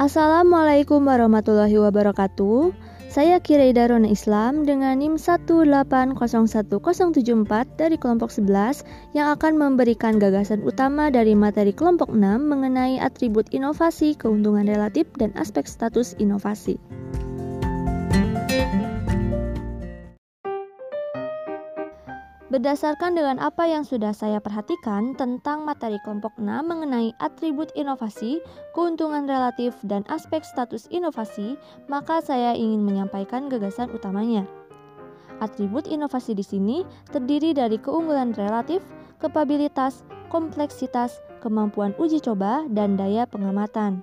Assalamualaikum warahmatullahi wabarakatuh. Saya Kireida Rona Islam dengan NIM 1801074 dari kelompok 11 yang akan memberikan gagasan utama dari materi kelompok 6 mengenai atribut inovasi, keuntungan relatif, dan aspek status inovasi. Berdasarkan dengan apa yang sudah saya perhatikan tentang materi kelompok 6 mengenai atribut inovasi, keuntungan relatif, dan aspek status inovasi, maka saya ingin menyampaikan gagasan utamanya. Atribut inovasi di sini terdiri dari keunggulan relatif, kapabilitas, kompleksitas, kemampuan uji coba, dan daya pengamatan.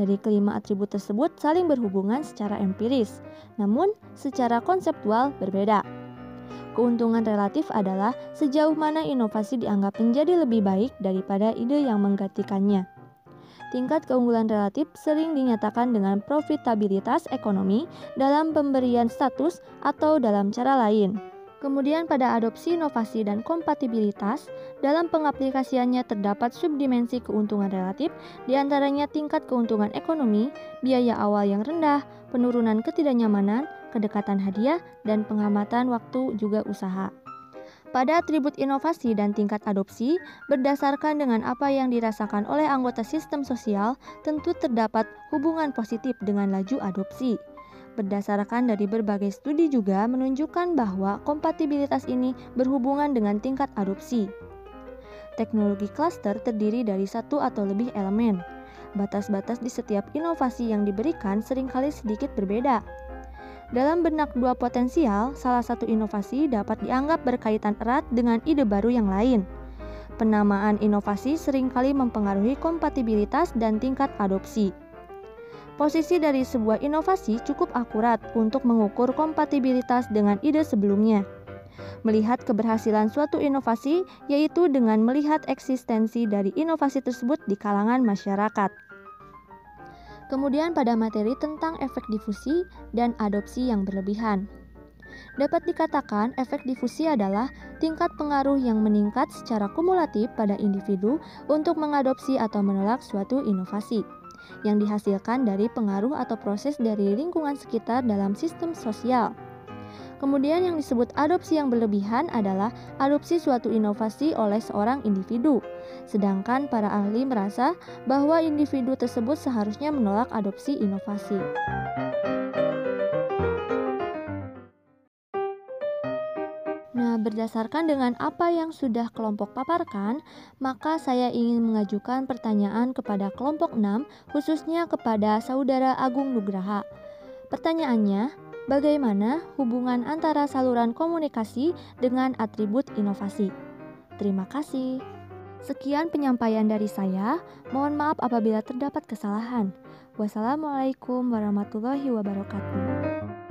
Dari kelima atribut tersebut saling berhubungan secara empiris, namun secara konseptual berbeda. Keuntungan relatif adalah sejauh mana inovasi dianggap menjadi lebih baik daripada ide yang menggantikannya. Tingkat keunggulan relatif sering dinyatakan dengan profitabilitas ekonomi dalam pemberian status atau dalam cara lain. Kemudian pada adopsi inovasi dan kompatibilitas, dalam pengaplikasiannya terdapat subdimensi keuntungan relatif, di antaranya tingkat keuntungan ekonomi, biaya awal yang rendah, penurunan ketidaknyamanan, kedekatan hadiah, dan pengamatan waktu juga usaha. Pada atribut inovasi dan tingkat adopsi, berdasarkan dengan apa yang dirasakan oleh anggota sistem sosial, tentu terdapat hubungan positif dengan laju adopsi. Berdasarkan dari berbagai studi juga menunjukkan bahwa kompatibilitas ini berhubungan dengan tingkat adopsi. Teknologi cluster terdiri dari satu atau lebih elemen. Batas-batas di setiap inovasi yang diberikan sering kali sedikit berbeda. Dalam benak dua potensial, salah satu inovasi dapat dianggap berkaitan erat dengan ide baru yang lain. Penamaan inovasi sering kali mempengaruhi kompatibilitas dan tingkat adopsi. Posisi dari sebuah inovasi cukup akurat untuk mengukur kompatibilitas dengan ide sebelumnya. Melihat keberhasilan suatu inovasi yaitu dengan melihat eksistensi dari inovasi tersebut di kalangan masyarakat. Kemudian pada materi tentang efek difusi dan adopsi yang berlebihan. Dapat dikatakan efek difusi adalah tingkat pengaruh yang meningkat secara kumulatif pada individu untuk mengadopsi atau menolak suatu inovasi yang dihasilkan dari pengaruh atau proses dari lingkungan sekitar dalam sistem sosial. Kemudian yang disebut adopsi yang berlebihan adalah adopsi suatu inovasi oleh seorang individu. Sedangkan para ahli merasa bahwa individu tersebut seharusnya menolak adopsi inovasi. Nah, berdasarkan dengan apa yang sudah kelompok paparkan, maka saya ingin mengajukan pertanyaan kepada kelompok 6, khususnya kepada Saudara Agung Nugraha. Pertanyaannya, bagaimana hubungan antara saluran komunikasi dengan atribut inovasi? Terima kasih. Sekian penyampaian dari saya. Mohon maaf apabila terdapat kesalahan. Wassalamualaikum warahmatullahi wabarakatuh.